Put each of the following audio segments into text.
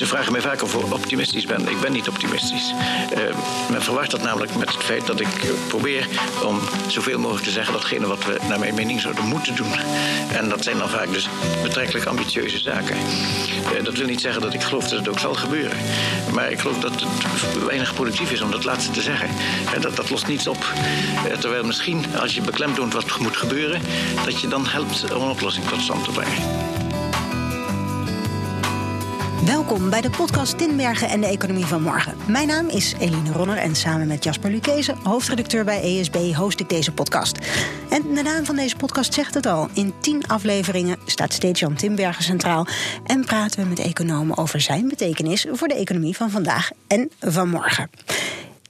Ze vragen mij vaak of ik optimistisch ben. Ik ben niet optimistisch. Uh, men verwacht dat namelijk met het feit dat ik probeer om zoveel mogelijk te zeggen datgene wat we naar mijn mening zouden moeten doen. En dat zijn dan vaak dus betrekkelijk ambitieuze zaken. Uh, dat wil niet zeggen dat ik geloof dat het ook zal gebeuren. Maar ik geloof dat het weinig productief is om dat laatste te zeggen. En dat, dat lost niets op. Terwijl misschien als je beklemtoont wat moet gebeuren, dat je dan helpt om een oplossing tot stand te brengen. Welkom bij de podcast Tinbergen en de Economie van Morgen. Mijn naam is Eline Ronner en samen met Jasper Lucchese, hoofdredacteur bij ESB, host ik deze podcast. En de naam van deze podcast zegt het al. In tien afleveringen staat steeds Jan Timbergen centraal en praten we met economen over zijn betekenis voor de economie van vandaag en van morgen.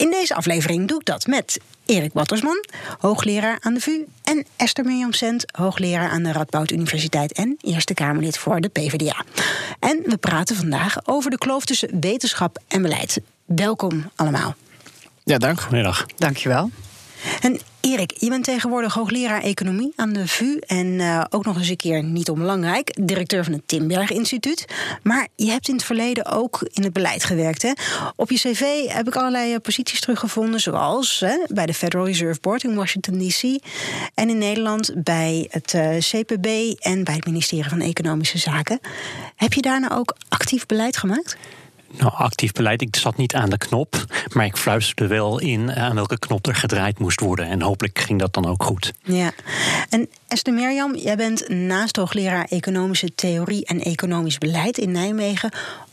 In deze aflevering doe ik dat met Erik Wattersman, hoogleraar aan de VU, en Esther Mirjam Sent, hoogleraar aan de Radboud Universiteit en Eerste Kamerlid voor de PvdA. En we praten vandaag over de kloof tussen wetenschap en beleid. Welkom allemaal. Ja, dank. Goedemiddag. Dankjewel. En Erik, je bent tegenwoordig hoogleraar economie aan de VU en uh, ook nog eens een keer niet onbelangrijk, directeur van het Timberg Instituut. Maar je hebt in het verleden ook in het beleid gewerkt. Hè? Op je cv heb ik allerlei eh, posities teruggevonden, zoals bij de Federal Reserve Board in Washington DC en in Nederland bij het eh, CPB en bij het ministerie van Economische Zaken. Heb je daarna ook actief beleid gemaakt? Nou, actief beleid. Ik zat niet aan de knop, maar ik fluisterde wel in aan welke knop er gedraaid moest worden. En hopelijk ging dat dan ook goed. Ja, en Esther Mirjam, jij bent naast hoogleraar Economische Theorie en Economisch Beleid in Nijmegen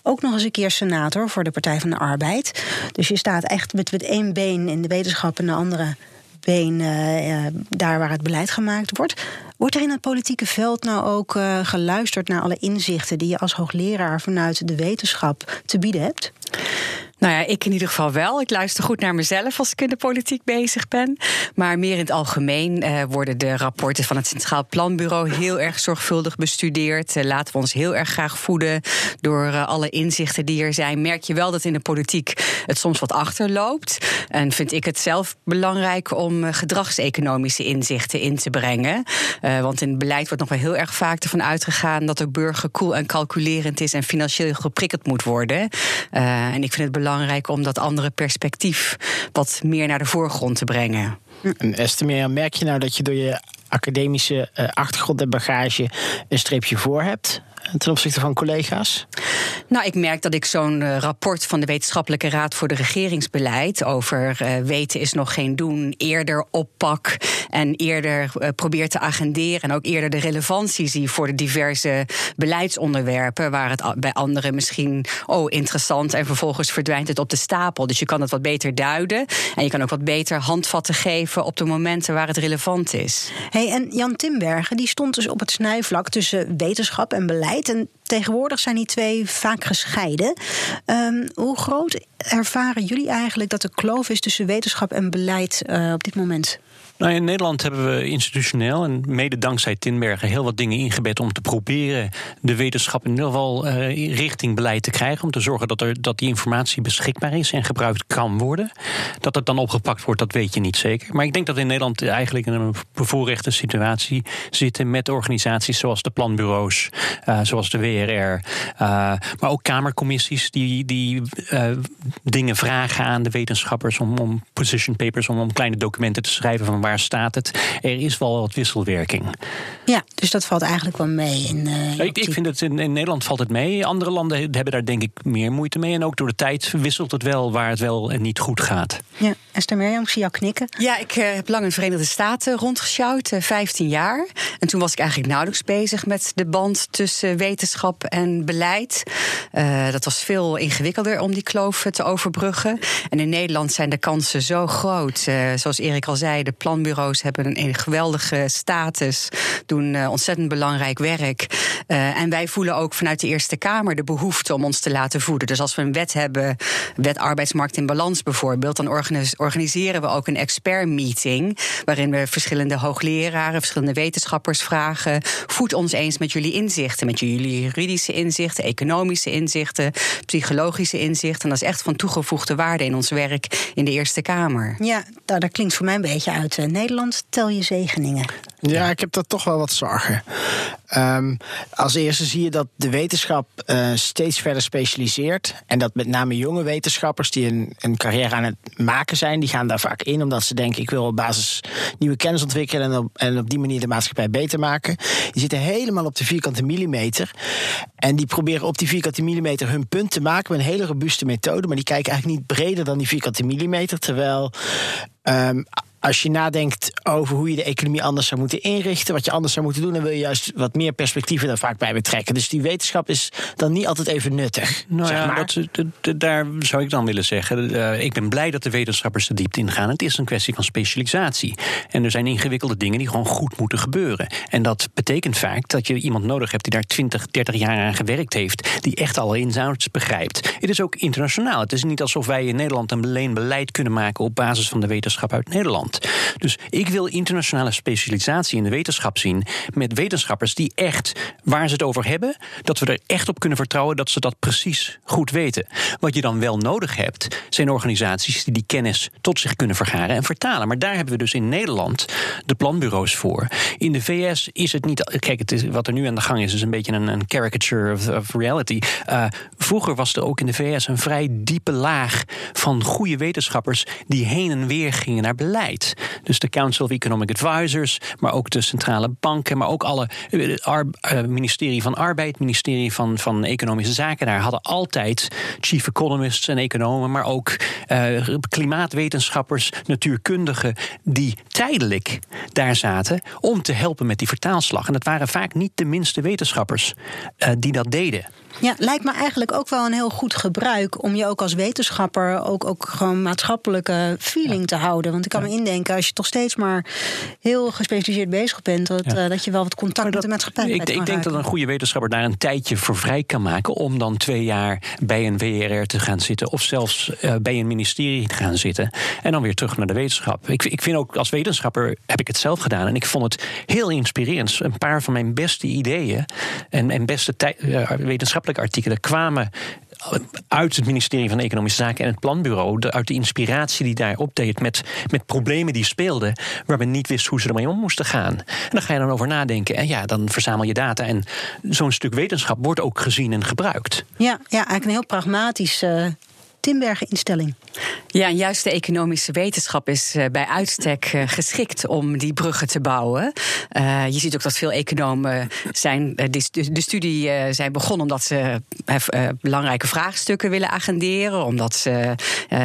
ook nog eens een keer senator voor de Partij van de Arbeid. Dus je staat echt met, met één been in de wetenschap en de andere been uh, daar waar het beleid gemaakt wordt. Wordt er in het politieke veld nou ook uh, geluisterd naar alle inzichten die je als hoogleraar vanuit de wetenschap te bieden hebt? Nou ja, ik in ieder geval wel. Ik luister goed naar mezelf als ik in de politiek bezig ben. Maar meer in het algemeen eh, worden de rapporten van het Centraal Planbureau heel erg zorgvuldig bestudeerd. Eh, laten we ons heel erg graag voeden door eh, alle inzichten die er zijn. Merk je wel dat in de politiek het soms wat achterloopt. En vind ik het zelf belangrijk om eh, gedragseconomische inzichten in te brengen. Uh, want in het beleid wordt nog wel heel erg vaak ervan uitgegaan dat de burger koel en calculerend is en financieel geprikkeld moet worden. En ik vind het belangrijk belangrijk om dat andere perspectief wat meer naar de voorgrond te brengen. En Esther, merk je nou dat je door je academische uh, achtergrond en bagage een streepje voor hebt? Ten opzichte van collega's? Nou, ik merk dat ik zo'n uh, rapport van de Wetenschappelijke Raad voor de Regeringsbeleid over uh, weten is nog geen doen, eerder oppak en eerder uh, probeer te agenderen en ook eerder de relevantie zie voor de diverse beleidsonderwerpen, waar het bij anderen misschien, oh interessant, en vervolgens verdwijnt het op de stapel. Dus je kan het wat beter duiden en je kan ook wat beter handvatten geven op de momenten waar het relevant is. Hey, en Jan Timbergen die stond dus op het snijvlak tussen wetenschap en beleid. En tegenwoordig zijn die twee vaak gescheiden. Um, hoe groot ervaren jullie eigenlijk dat de kloof is tussen wetenschap en beleid uh, op dit moment? Nou, in Nederland hebben we institutioneel en mede dankzij Tinbergen heel wat dingen ingebed om te proberen de wetenschap in ieder geval uh, richting beleid te krijgen. Om te zorgen dat, er, dat die informatie beschikbaar is en gebruikt kan worden. Dat het dan opgepakt wordt, dat weet je niet zeker. Maar ik denk dat we in Nederland eigenlijk in een bevoorrechte situatie zitten met organisaties zoals de planbureaus, uh, zoals de WRR. Uh, maar ook kamercommissies die, die dingen vragen aan de wetenschappers om, om position papers, om, om kleine documenten te schrijven van waar staat het. Er is wel wat wisselwerking. Ja, dus dat valt eigenlijk wel mee. In, uh, ik, ik, vind het in, in, Nederland valt het mee. Andere landen hebben daar denk ik meer moeite mee. En ook door de tijd wisselt het wel waar het wel en niet goed gaat. Ja, Esther Mirjam, ik zie jou knikken. Ja, ik uh, heb lang in de Verenigde Staten rondgesjouwd, uh, 15 jaar. En toen was ik eigenlijk nauwelijks bezig met de band tussen wetenschap en beleid. Uh, dat was veel ingewikkelder om die kloof te overbruggen. En in Nederland zijn de kansen zo groot. zoals Erik al zei, de plan planbureaus hebben een, geweldige status, doen uh, ontzettend belangrijk werk. Uh, en wij voelen ook vanuit de Eerste Kamer de behoefte om ons te laten voeden. Dus als we een wet hebben, wet arbeidsmarkt in balans bijvoorbeeld, dan organiseren we ook een expertmeeting. Waarin we verschillende hoogleraren, verschillende wetenschappers vragen: voed ons eens met jullie inzichten, met jullie juridische inzichten, economische inzichten, psychologische inzichten. En dat is echt van toegevoegde waarde in ons werk in de Eerste Kamer. Ja, nou, dat klinkt voor mij een beetje uit. Nederland tel je zegeningen? Ja, ik heb daar toch wel wat zorgen. Ehm, als eerste zie je dat de wetenschap uh, steeds verder specialiseert. En dat met name jonge wetenschappers die een, een, carrière aan het maken zijn, die gaan daar vaak in omdat ze denken: ik wil op basis nieuwe kennis ontwikkelen en op, en op die manier de maatschappij beter maken. Die zitten helemaal op de vierkante millimeter. En die proberen op die vierkante millimeter hun punt te maken met een hele robuuste methode. Maar die kijken eigenlijk niet breder dan die vierkante millimeter. Terwijl um, als je nadenkt over hoe je de economie anders zou moeten inrichten, wat je anders zou moeten doen, dan wil je juist wat meer perspectieven daar vaak bij betrekken. Dus die wetenschap is dan niet altijd even nuttig. Nou zeg ja, maar. dat, daar zou ik dan willen zeggen. Uh, ik ben blij dat de wetenschappers de diepte ingaan. Het is een kwestie van specialisatie. En er zijn ingewikkelde dingen die gewoon goed moeten gebeuren. En dat betekent vaak dat je iemand nodig hebt die daar 20, 30 jaar aan gewerkt heeft, die echt alle inzouds begrijpt. Het is ook internationaal. Het is niet alsof wij in Nederland een beleid kunnen maken op basis van de wetenschap uit Nederland. Dus ik wil internationale specialisatie in de wetenschap zien. Met wetenschappers die echt, waar ze het over hebben, dat we er echt op kunnen vertrouwen dat ze dat precies goed weten. Wat je dan wel nodig hebt, zijn organisaties die die kennis tot zich kunnen vergaren en vertalen. Maar daar hebben we dus in Nederland de planbureaus voor. In de VS is het niet. Kijk, het is, wat er nu aan de gang is, is een beetje een, een caricature of, reality. Uh, vroeger was er ook in de VS een vrij diepe laag van goede wetenschappers die heen en weer gingen naar beleid. Dus de Council of Economic Advisors, maar ook de centrale banken, maar ook alle uh, ministerie van Arbeid, ministerie van, van Economische Zaken. Daar hadden altijd chief economists en economen, maar ook uh, klimaatwetenschappers, natuurkundigen, die tijdelijk daar zaten om te helpen met die vertaalslag. En dat waren vaak niet de minste wetenschappers die dat deden. Ja, lijkt me eigenlijk ook wel een heel goed gebruik om je ook als wetenschapper ook, ook gewoon maatschappelijke feeling ja. te houden. Want ik kan ja. me indenken, als je toch steeds maar heel gespecialiseerd bezig bent, dat, ja. uh, dat je wel wat contact dat, met de maatschappij hebt. Ik, ik denk dat een goede wetenschapper daar een tijdje voor vrij kan maken om dan twee jaar bij een WRR te gaan zitten of zelfs uh, bij een ministerie te gaan zitten en dan weer terug naar de wetenschap. Ik, ik vind ook als wetenschapper heb ik het zelf gedaan en ik vond het heel inspirerend. Een paar van mijn beste ideeën en, en beste uh, wetenschappelijke artikelen kwamen uit het ministerie van Economische Zaken en het Planbureau. Uit de inspiratie die daar opdeed met, met problemen die speelden. waar men niet wist hoe ze ermee om moesten gaan. En dan ga je dan over nadenken. En ja, dan verzamel je data. En zo'n stuk wetenschap wordt ook gezien en gebruikt. Ja, ja eigenlijk een heel pragmatisch. Uh Timbergen-instelling. Ja, en juist de economische wetenschap is uh, bij uitstek uh, geschikt om die bruggen te bouwen. Uh, je ziet ook dat veel economen zijn, de, de, studie zijn begonnen omdat ze belangrijke vraagstukken willen agenderen, omdat ze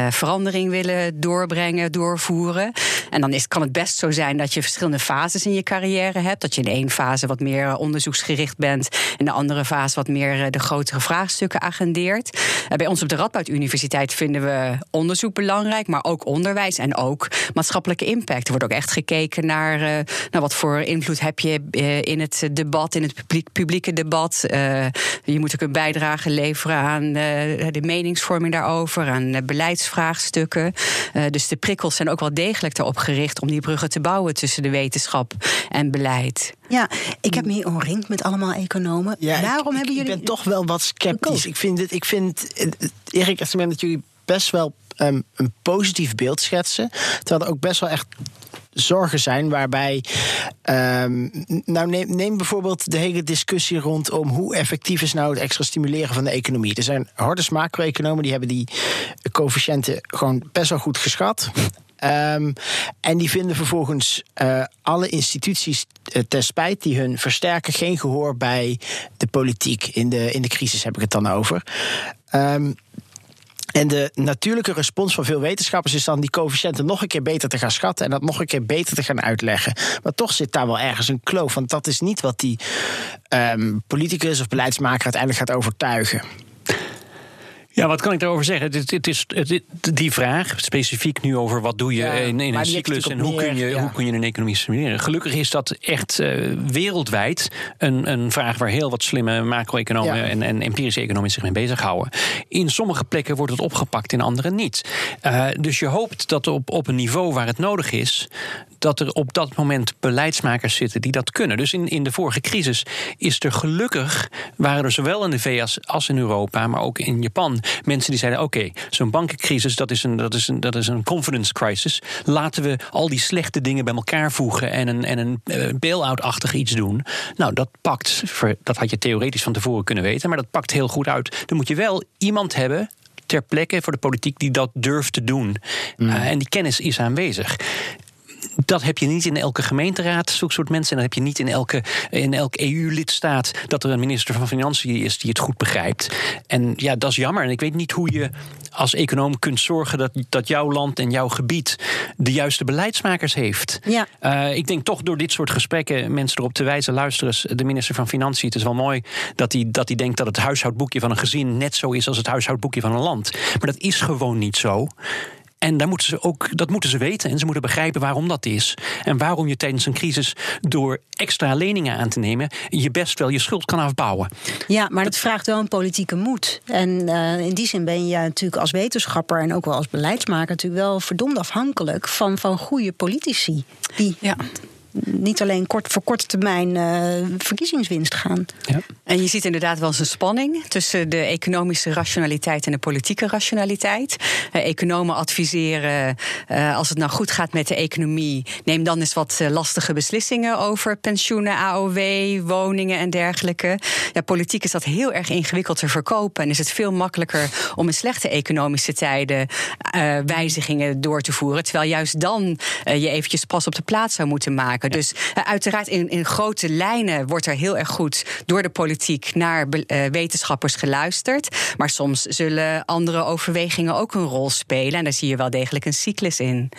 verandering willen doorbrengen, doorvoeren. En dan is, kan het best zo zijn dat je verschillende fases in je carrière hebt. Dat je in één fase wat meer onderzoeksgericht bent, in de andere fase wat meer de grotere vraagstukken agendeert. bij ons op de Radboud Universiteit vinden we onderzoek belangrijk, maar ook onderwijs en ook maatschappelijke impact. Er wordt ook echt gekeken naar, uh, naar wat voor invloed heb je uh, in het debat, in het publiek, publieke debat. Uh, je moet ook een bijdrage leveren aan de meningsvorming daarover, aan beleidsvraagstukken. dus de prikkels zijn ook wel degelijk erop gericht om die bruggen te bouwen tussen de wetenschap en beleid. Ja, ik heb me hier omringd met allemaal economen. Ja, Waarom ik, hebben jullie. Ik ben toch wel wat sceptisch. Ik vind, dit, ik vind Erik, het dat best wel um, een positief beeld schetsen. Terwijl er ook best wel echt zorgen zijn waarbij. Um, nou, neem, neem, bijvoorbeeld de hele discussie rondom hoe effectief is nou het extra stimuleren van de economie. Er zijn harde macro-economen die hebben die coëfficiënten gewoon best wel goed geschat. Um, en die vinden vervolgens uh, alle instituties uh, ter spijt die hun versterken geen gehoor bij de politiek. In de, in de crisis heb ik het dan over. En de natuurlijke respons van veel wetenschappers is dan die coëfficiënten nog een keer beter te gaan schatten en dat nog een keer beter te gaan uitleggen. Maar toch zit daar wel ergens een kloof, want dat is niet wat die um, politicus of beleidsmaker uiteindelijk gaat overtuigen. Ja, wat kan ik daarover zeggen? Het, het is het, die vraag, specifiek nu over wat doe je ja, in, in een cyclus en hoe kun, je, ja. hoe kun je een economie stimuleren. Gelukkig is dat echt uh, wereldwijd een, een vraag waar heel wat slimme macro-economen ja. en, en, empirische economen zich mee bezighouden. In sommige plekken wordt het opgepakt, in andere niet. Uh, dus je hoopt dat op, op een niveau waar het nodig is, dat er op dat moment beleidsmakers zitten die dat kunnen. Dus in, in de vorige crisis is er gelukkig, waren er zowel in de VS als in Europa, maar ook in Japan, mensen die zeiden: oké, zo'n bankencrisis, dat is, een, dat, is een, dat is een confidence crisis. Laten we al die slechte dingen bij elkaar voegen en een, en een uh, bail-out-achtig iets doen. Nou, dat pakt, dat had je theoretisch van tevoren kunnen weten, maar dat pakt heel goed uit. Dan moet je wel iemand hebben ter plekke voor de politiek die dat durft te doen. Mm. Uh, en die kennis is aanwezig dat heb je niet in elke gemeenteraad, zulke soort mensen. En dat heb je niet in elke, in elk EU-lidstaat dat er een minister van Financiën is die het goed begrijpt. En ja, dat is jammer. En ik weet niet hoe je als econoom kunt zorgen dat, dat jouw land en jouw gebied de juiste beleidsmakers heeft. Ja. Uh, ik denk toch door dit soort gesprekken mensen erop te wijzen: luister eens, de minister van Financiën. Het is wel mooi dat hij, dat hij denkt dat het huishoudboekje van een gezin net zo is als het huishoudboekje van een land. Maar dat is gewoon niet zo. En daar moeten ze ook, dat moeten ze weten. En ze moeten begrijpen waarom dat is. En waarom je tijdens een crisis door extra leningen aan te nemen. je best wel je schuld kan afbouwen. Ja, maar dat vraagt wel een politieke moed. En uh, in die zin ben je natuurlijk als wetenschapper en ook wel als beleidsmaker natuurlijk wel verdomd afhankelijk van, van goede politici. Die ja niet alleen kort, voor korte termijn uh, verkiezingswinst gaan. Ja. En je ziet inderdaad wel eens een spanning tussen de economische rationaliteit en de politieke rationaliteit. Uh, economen adviseren, uh, als het nou goed gaat met de economie, neem dan eens wat lastige beslissingen over pensioenen, AOW, woningen en dergelijke. Ja, politiek is dat heel erg ingewikkeld te verkopen en is het veel makkelijker om in slechte economische tijden wijzigingen door te voeren. Terwijl juist dan je eventjes pas op de plaats zou moeten maken. Dus uh, uiteraard in, in grote lijnen wordt er heel erg goed door de politiek naar uh, wetenschappers geluisterd. Maar soms zullen andere overwegingen ook een rol spelen. En daar zie je wel degelijk een cyclus in.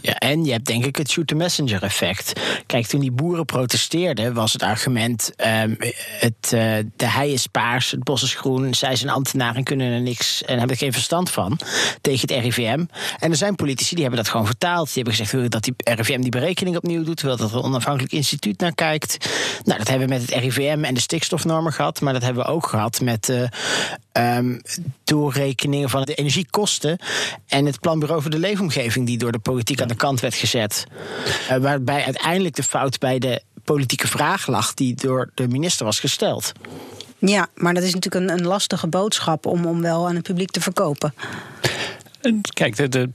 Ja, en je hebt denk ik het shoot-the-messenger effect. Kijk, toen die boeren protesteerden, was het argument: um, het, uh, de hei is paars, het bos is groen, zij zijn ambtenaren en kunnen er niks en hebben er geen verstand van tegen het RIVM. En er zijn politici die hebben dat gewoon vertaald. Die hebben gezegd dat die RIVM die berekening opnieuw doet, terwijl dat een onafhankelijk instituut naar kijkt. Nou, dat hebben we met het RIVM en de stikstofnormen gehad, maar dat hebben we ook gehad met de um, doorrekeningen van de energiekosten en het planbureau voor de leefomgeving, die door de politiek aan de kant werd gezet. Uh, waarbij uiteindelijk de fout bij de politieke vraag lag die door de minister was gesteld. Ja, maar dat is natuurlijk een, een lastige boodschap om, om wel aan het publiek te verkopen. Kijk, de, de,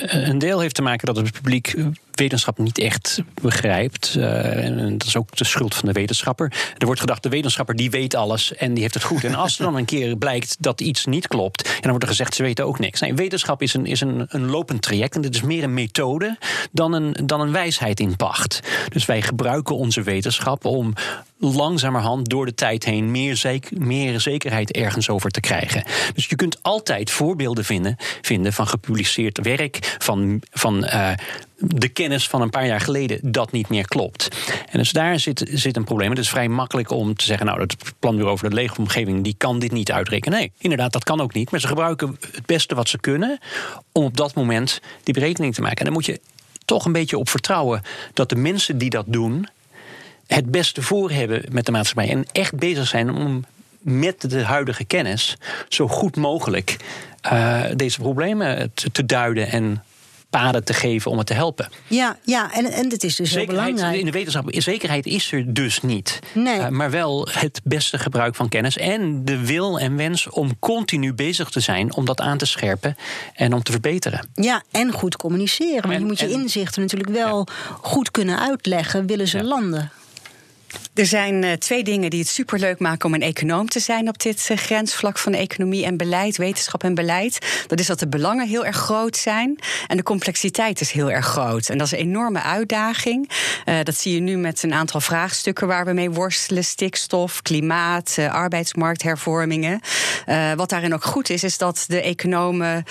een deel heeft te maken dat het publiek wetenschap niet echt begrijpt. Uh, en dat is ook de schuld van de wetenschapper. Er wordt gedacht, de wetenschapper die weet alles en die heeft het goed. En als er dan een keer blijkt dat iets niet klopt, en dan wordt er gezegd, ze weten ook niks. Nee, wetenschap is een, is een, een lopend traject en dit is meer een methode dan een, dan een wijsheid in pacht. Dus wij gebruiken onze wetenschap om langzamerhand door de tijd heen meer, zeker, meer zekerheid ergens over te krijgen. Dus je kunt altijd voorbeelden vinden, vinden van gepubliceerd werk, van, van uh, de kennis van een paar jaar geleden dat niet meer klopt. En dus daar zit, zit een probleem. Het is vrij makkelijk om te zeggen, nou, het planbureau over de leefomgeving die kan dit niet uitrekenen. Nee, inderdaad, dat kan ook niet. Maar ze gebruiken het beste wat ze kunnen om op dat moment die berekening te maken. En dan moet je toch een beetje op vertrouwen dat de mensen die dat doen het beste voor hebben met de maatschappij en echt bezig zijn om met de huidige kennis zo goed mogelijk uh, deze problemen te, te duiden en paden te geven om het te helpen. Ja, ja en, en het is dus heel belangrijk. In de wetenschap, zekerheid is er dus niet. Nee. Uh, maar wel het beste gebruik van kennis en de wil en wens om continu bezig te zijn om dat aan te scherpen en om te verbeteren. Ja, en goed communiceren. Maar je moet je inzichten natuurlijk wel goed kunnen uitleggen, willen ze landen. Er zijn uh, twee dingen die het superleuk maken om een econoom te zijn op dit uh, grensvlak van economie en beleid, wetenschap en beleid. Dat is dat de belangen heel erg groot zijn en de complexiteit is heel erg groot. En dat is een enorme uitdaging. Uh, dat zie je nu met een aantal vraagstukken waar we mee worstelen: stikstof, klimaat, arbeidsmarkthervormingen. wat daarin ook goed is, is dat de economen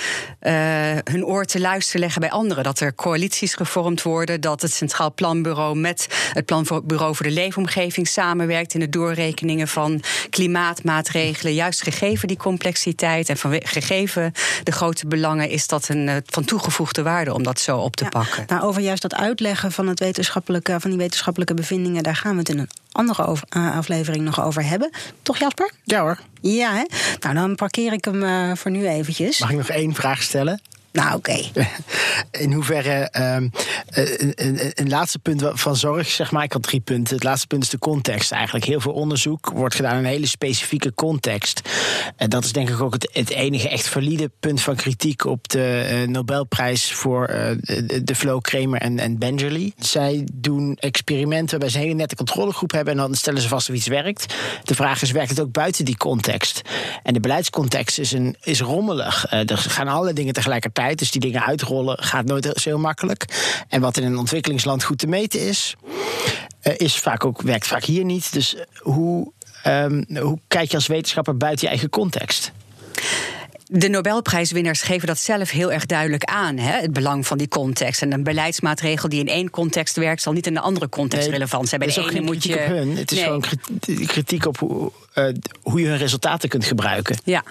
hun oor te luisteren leggen bij anderen. Dat er coalities gevormd worden, dat het Centraal Planbureau met het Planbureau voor de Leefomgeving samenwerkt in de doorrekeningen van klimaatmaatregelen. Juist gegeven die complexiteit en van, gegeven de grote belangen, is dat een eh, van toegevoegde waarde om dat zo op te pakken. Nou, over juist dat uitleggen van, het wetenschappelijke, van die wetenschappelijke bevindingen, daar gaan we het in een andere eh, aflevering nog over hebben. Toch, Jasper? Ja hoor. Ja, hè? Nou, dan parkeer ik hem uh, voor nu eventjes. Mag ik nog één vraag stellen? Nou, oké. In hoeverre. Um, een, een, een, laatste punt van zorg, zeg maar. Ik had drie punten. Het laatste punt is de context eigenlijk. Heel veel onderzoek wordt gedaan in een hele specifieke context. En dat is denk ik ook het, het enige echt valide punt van kritiek op de uh, Nobelprijs voor uh, de, de Flo Kramer en, en. Zij doen experimenten waarbij ze een hele nette controlegroep hebben en dan stellen ze vast of iets werkt. De vraag is: werkt het ook buiten die context? En de beleidscontext is, een, is rommelig. Er gaan alle dingen tegelijkertijd dus die dingen uitrollen gaat nooit zo heel makkelijk. En wat in een ontwikkelingsland goed te meten is, uh, is vaak ook, werkt vaak hier niet. Dus hoe, um, hoe kijk je als wetenschapper buiten je eigen context? De Nobelprijswinnaars geven dat zelf heel erg duidelijk aan, hè, het belang van die context. En een beleidsmaatregel die in één context werkt, zal niet in een andere context nee, relevant zijn. Bij de ene moet je. Op hun. Het is nee. gewoon kritiek op hoe, uh, hoe je hun resultaten kunt gebruiken. Ja,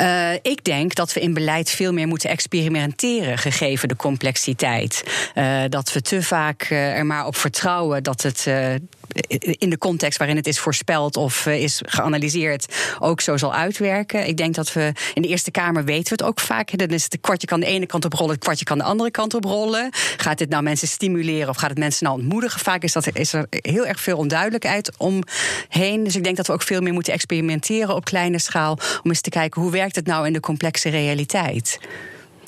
uh, ik denk dat we in beleid veel meer moeten experimenteren, gegeven de complexiteit. Uh, dat we te vaak er maar op vertrouwen dat het in de context waarin het is voorspeld of is geanalyseerd ook zo zal uitwerken. Ik denk dat we in de Eerste Kamer weten we het ook vaak. Dan is het kwartje kan de ene kant op rollen, het kwartje kan de andere kant op rollen. Gaat dit nou mensen stimuleren of gaat het mensen nou ontmoedigen? Vaak is, dat, is er heel erg veel onduidelijkheid omheen. Dus ik denk dat we ook veel meer moeten experimenteren op kleine schaal. Om eens te kijken hoe werkt het nou in de complexe realiteit.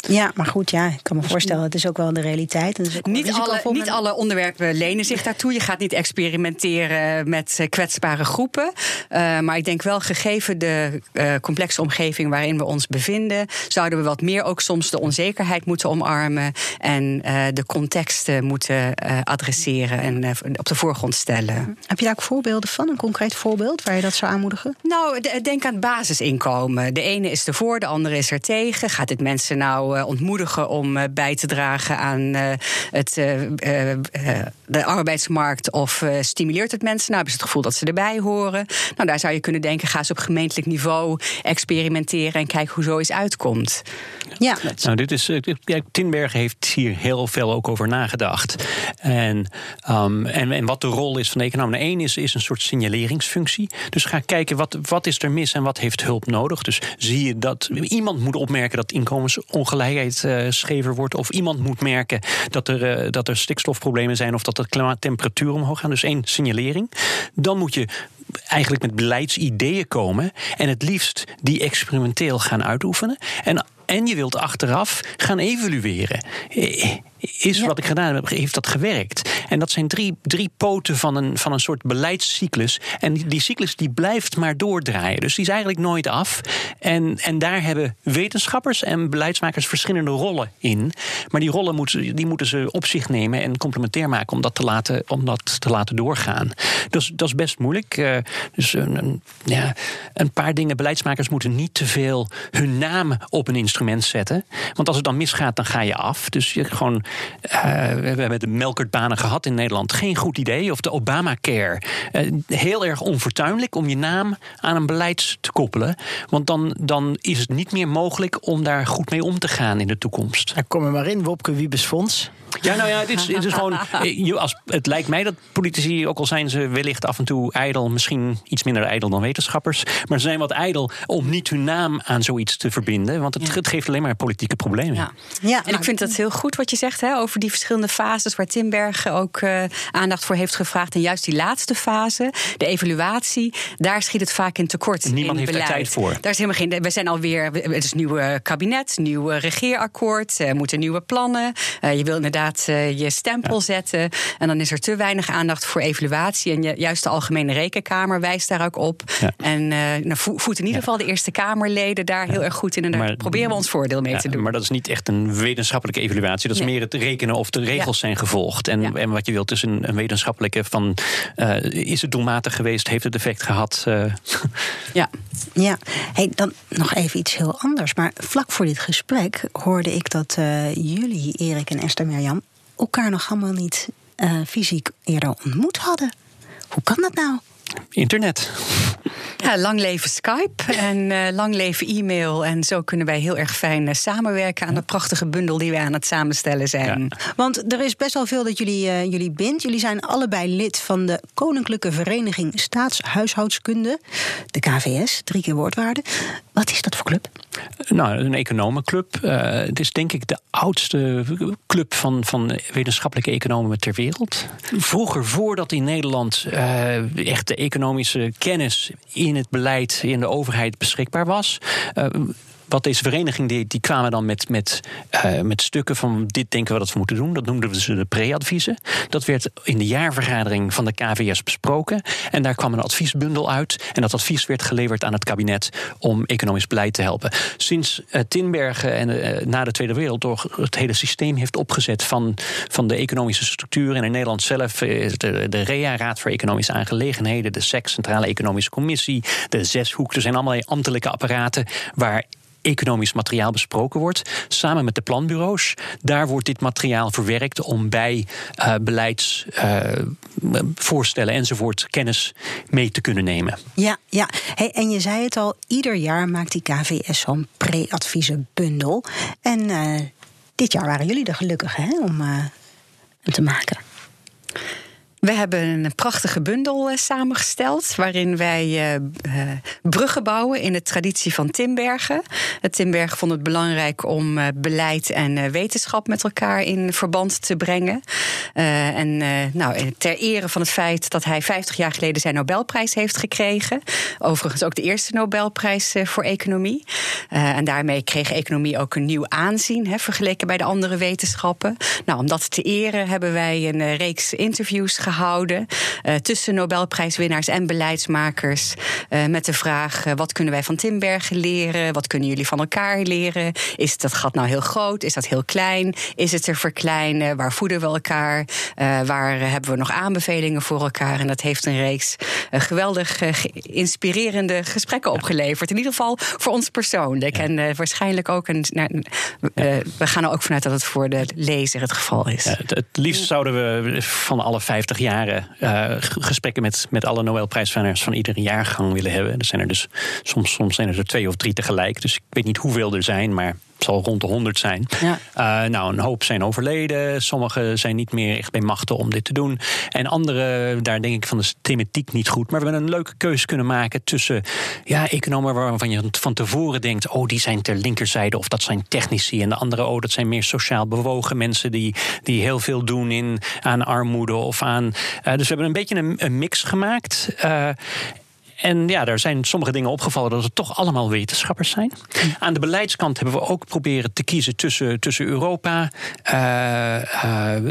Ja, maar goed, ja, ik kan me voorstellen, het is ook wel de realiteit. En dus niet, alle, niet alle onderwerpen lenen zich daartoe. Je gaat niet experimenteren met eh, kwetsbare groepen. Uh, maar ik denk wel, gegeven de uh, complexe omgeving waarin we ons bevinden, zouden we wat meer ook soms de onzekerheid moeten omarmen en uh, de contexten moeten adresseren en op de voorgrond stellen. Heb je daar ook voorbeelden van? Een concreet voorbeeld waar je dat zou aanmoedigen? Nou, denk aan het basisinkomen. De ene is ervoor, de andere is er tegen. Gaat dit mensen nou eh, ontmoedigen om eh, bij te dragen aan eh, het, de arbeidsmarkt? Of stimuleert het mensen? Nou, hebben ze het gevoel dat ze erbij horen? Nou, daar zou je kunnen denken: ga eens op gemeentelijk niveau experimenteren en kijk hoe zoiets uitkomt. Ja. Nou, dit is, Tinbergen heeft hier heel veel ook over nagedacht. En, um, en, en wat de rol is van de econoom. Eén is, is een soort signaleringsfunctie. Dus ga kijken wat, wat is er mis en wat heeft hulp nodig. Dus zie je dat iemand moet opmerken dat inkomensongelijkheid ongelijkheid schever wordt. Of iemand moet merken dat er, uh, dat er stikstofproblemen zijn of dat de klimaattemperatuur omhoog gaan. Dus één signalering. Dan moet je eigenlijk met beleidsideeën komen. En het liefst die experimenteel gaan uitoefenen. En en je wilt achteraf gaan evalueren. Is wat ik gedaan heb, heeft dat gewerkt? En dat zijn drie, drie poten van een, van een soort beleidscyclus. En die, die cyclus die blijft maar doordraaien. Dus die is eigenlijk nooit af. En, en daar hebben wetenschappers en beleidsmakers verschillende rollen in. Maar die rollen moeten, die moeten ze op zich nemen en complementair maken om dat te laten, om dat te laten doorgaan. Dus dat is best moeilijk. Uh, dus een, een, ja, een paar dingen. Beleidsmakers moeten niet te veel hun naam op een instrument zetten. Want als het dan misgaat, dan ga je af. Dus je gewoon uh, we hebben de melkertbanen gehad in Nederland. Geen goed idee. Of de Obamacare. Uh, heel erg onfortuinlijk om je naam aan een beleid te koppelen. Want dan, dan is het niet meer mogelijk om daar goed mee om te gaan in de toekomst. Ja, kom er maar in, Wopke Wiebes Fonds. Ja, nou ja, het is, het is gewoon. Eh, als, het lijkt mij dat politici, ook al zijn ze wellicht af en toe ijdel, misschien iets minder ijdel dan wetenschappers, maar ze zijn wat ijdel om niet hun naam aan zoiets te verbinden. Want het, het geeft alleen maar politieke problemen. Ja, ja en ik vind dat heel goed wat je zegt hè, over die verschillende fases waar Timberg ook uh, aandacht voor heeft gevraagd. En juist die laatste fase, de evaluatie, daar schiet het vaak in tekort. Niemand in heeft beleid. er tijd voor. Daar is helemaal geen. We zijn alweer. Het is een nieuw kabinet, nieuw regeerakkoord, er moeten nieuwe plannen. Uh, je wil inderdaad uh, je stempel zetten. En dan is er te weinig aandacht voor evaluatie. En je, juist de Algemene Rekenkamer wijst daar ook op. Ja. En uh, nou, voedt in ieder geval de Eerste Kamerleden daar heel erg goed in. En daar maar, proberen we ons voordeel mee te doen. Maar dat is niet echt een wetenschappelijke evaluatie. Dat is meer het rekenen of de regels zijn gevolgd. En, en wat je wilt is een, een wetenschappelijke van... Uh, is het doelmatig geweest? Heeft het effect gehad? ja. ja. Hey, dan nog even iets heel anders. Maar vlak voor dit gesprek hoorde ik dat jullie, Erik en Esther elkaar nog allemaal niet uh, fysiek eerder ontmoet hadden. Hoe kan dat nou? Internet. Ja, lang leven Skype en uh, lang leven e-mail. En zo kunnen wij heel erg fijn uh, samenwerken aan de prachtige bundel die we aan het samenstellen zijn. Ja. Want er is best wel veel dat jullie, uh, jullie bindt. Jullie zijn allebei lid van de Koninklijke Vereniging Staatshuishoudskunde, de KVS, drie keer woordwaarde. Wat is dat voor club? Nou, een economenclub. Het is denk ik de oudste club van, van wetenschappelijke economen ter wereld. Vroeger, voordat in Nederland echt de economische kennis in het beleid, in de overheid beschikbaar was. Wat deze vereniging deed, die kwamen dan met, met, uh, met stukken van dit denken we dat we moeten doen. Dat noemden we ze de pre-adviezen. Dat werd in de jaarvergadering van de KVS besproken. En daar kwam een adviesbundel uit. En dat advies werd geleverd aan het kabinet om economisch beleid te helpen. Sinds uh, Tinbergen en uh, na de Tweede Wereldoorlog het hele systeem heeft opgezet van, van de economische structuur. En in Nederland zelf de, de REA, Raad voor Economische Aangelegenheden, de SEC, Centrale Economische Commissie, de Zeshoek. Er zijn allemaal ambtelijke apparaten waar economisch materiaal besproken wordt, samen met de planbureaus. Daar wordt dit materiaal verwerkt om bij uh, beleidsvoorstellen uh, enzovoort kennis mee te kunnen nemen. Ja, ja. En je zei het al, ieder jaar maakt die KVS zo'n pre-adviezenbundel. En uh, dit jaar waren jullie er gelukkig om hem te maken. We hebben een prachtige bundel uh, samengesteld. waarin wij uh, uh, bruggen bouwen in de traditie van Timbergen. Timbergen vond het belangrijk om beleid en wetenschap met elkaar in verband te brengen. en nou, ter ere van het feit dat hij 50 jaar geleden zijn Nobelprijs heeft gekregen. Overigens ook de eerste Nobelprijs voor economie. en daarmee kreeg economie ook een nieuw aanzien, hè, vergeleken bij de andere wetenschappen. Nou, om dat te eren hebben wij een reeks interviews gehad gehouden uh, tussen Nobelprijswinnaars en beleidsmakers. Uh, met de vraag: uh, wat kunnen wij van Timbergen leren? Wat kunnen jullie van elkaar leren? Is dat gat nou heel groot? Is dat heel klein? Is het te verkleinen? Waar voeden we elkaar? waar hebben we nog aanbevelingen voor elkaar? En dat heeft een reeks geweldig inspirerende gesprekken opgeleverd. In ieder geval voor ons persoonlijk. Ja. En waarschijnlijk ook een. Nou, we gaan er ook vanuit dat het voor de lezer het geval is. Ja, het, het liefst zouden we van alle 50 jaren uh, gesprekken met, met alle Nobelprijswinnaars van iedere jaargang willen hebben. Er zijn er dus soms, soms zijn er twee of drie tegelijk. Dus ik weet niet hoeveel er zijn, maar zal rond de 100 zijn. Ja. Uh, nou, een hoop zijn overleden. Sommigen zijn niet meer echt bij machten om dit te doen. En andere, daar denk ik van de thematiek niet goed. Maar we hebben een leuke keuze kunnen maken tussen ja, economen waarvan je van tevoren denkt: oh, die zijn ter linkerzijde of dat zijn technici. En de andere, oh, dat zijn meer sociaal bewogen mensen die, die heel veel doen in, aan armoede of aan. Uh, dus we hebben een beetje een, een mix gemaakt. Uh, en ja, daar zijn sommige dingen opgevallen dat het toch allemaal wetenschappers zijn. Aan de beleidskant hebben we ook proberen te kiezen tussen, tussen Europa, uh, uh,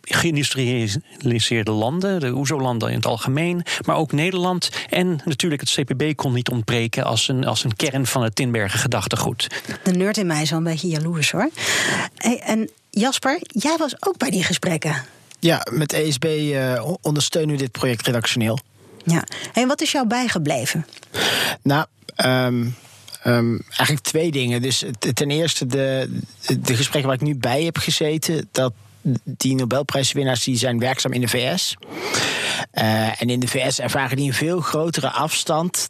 geïndustrialiseerde landen, de OESO-landen in het algemeen, maar ook Nederland. En natuurlijk het CPB kon niet ontbreken als een, als een kern van het Tinbergen gedachtegoed. De nerd in mij is wel een beetje jaloers hoor. Hey, en Jasper, jij was ook bij die gesprekken. Ja, met ESB uh, ondersteunen we dit project redactioneel. Ja, en wat is jou bijgebleven? Nou, um, um, eigenlijk twee dingen. Dus ten eerste de, de gesprekken waar ik nu bij heb gezeten, dat die Nobelprijswinnaars die zijn werkzaam in de VS. Uh, en in de VS ervaren die een veel grotere afstand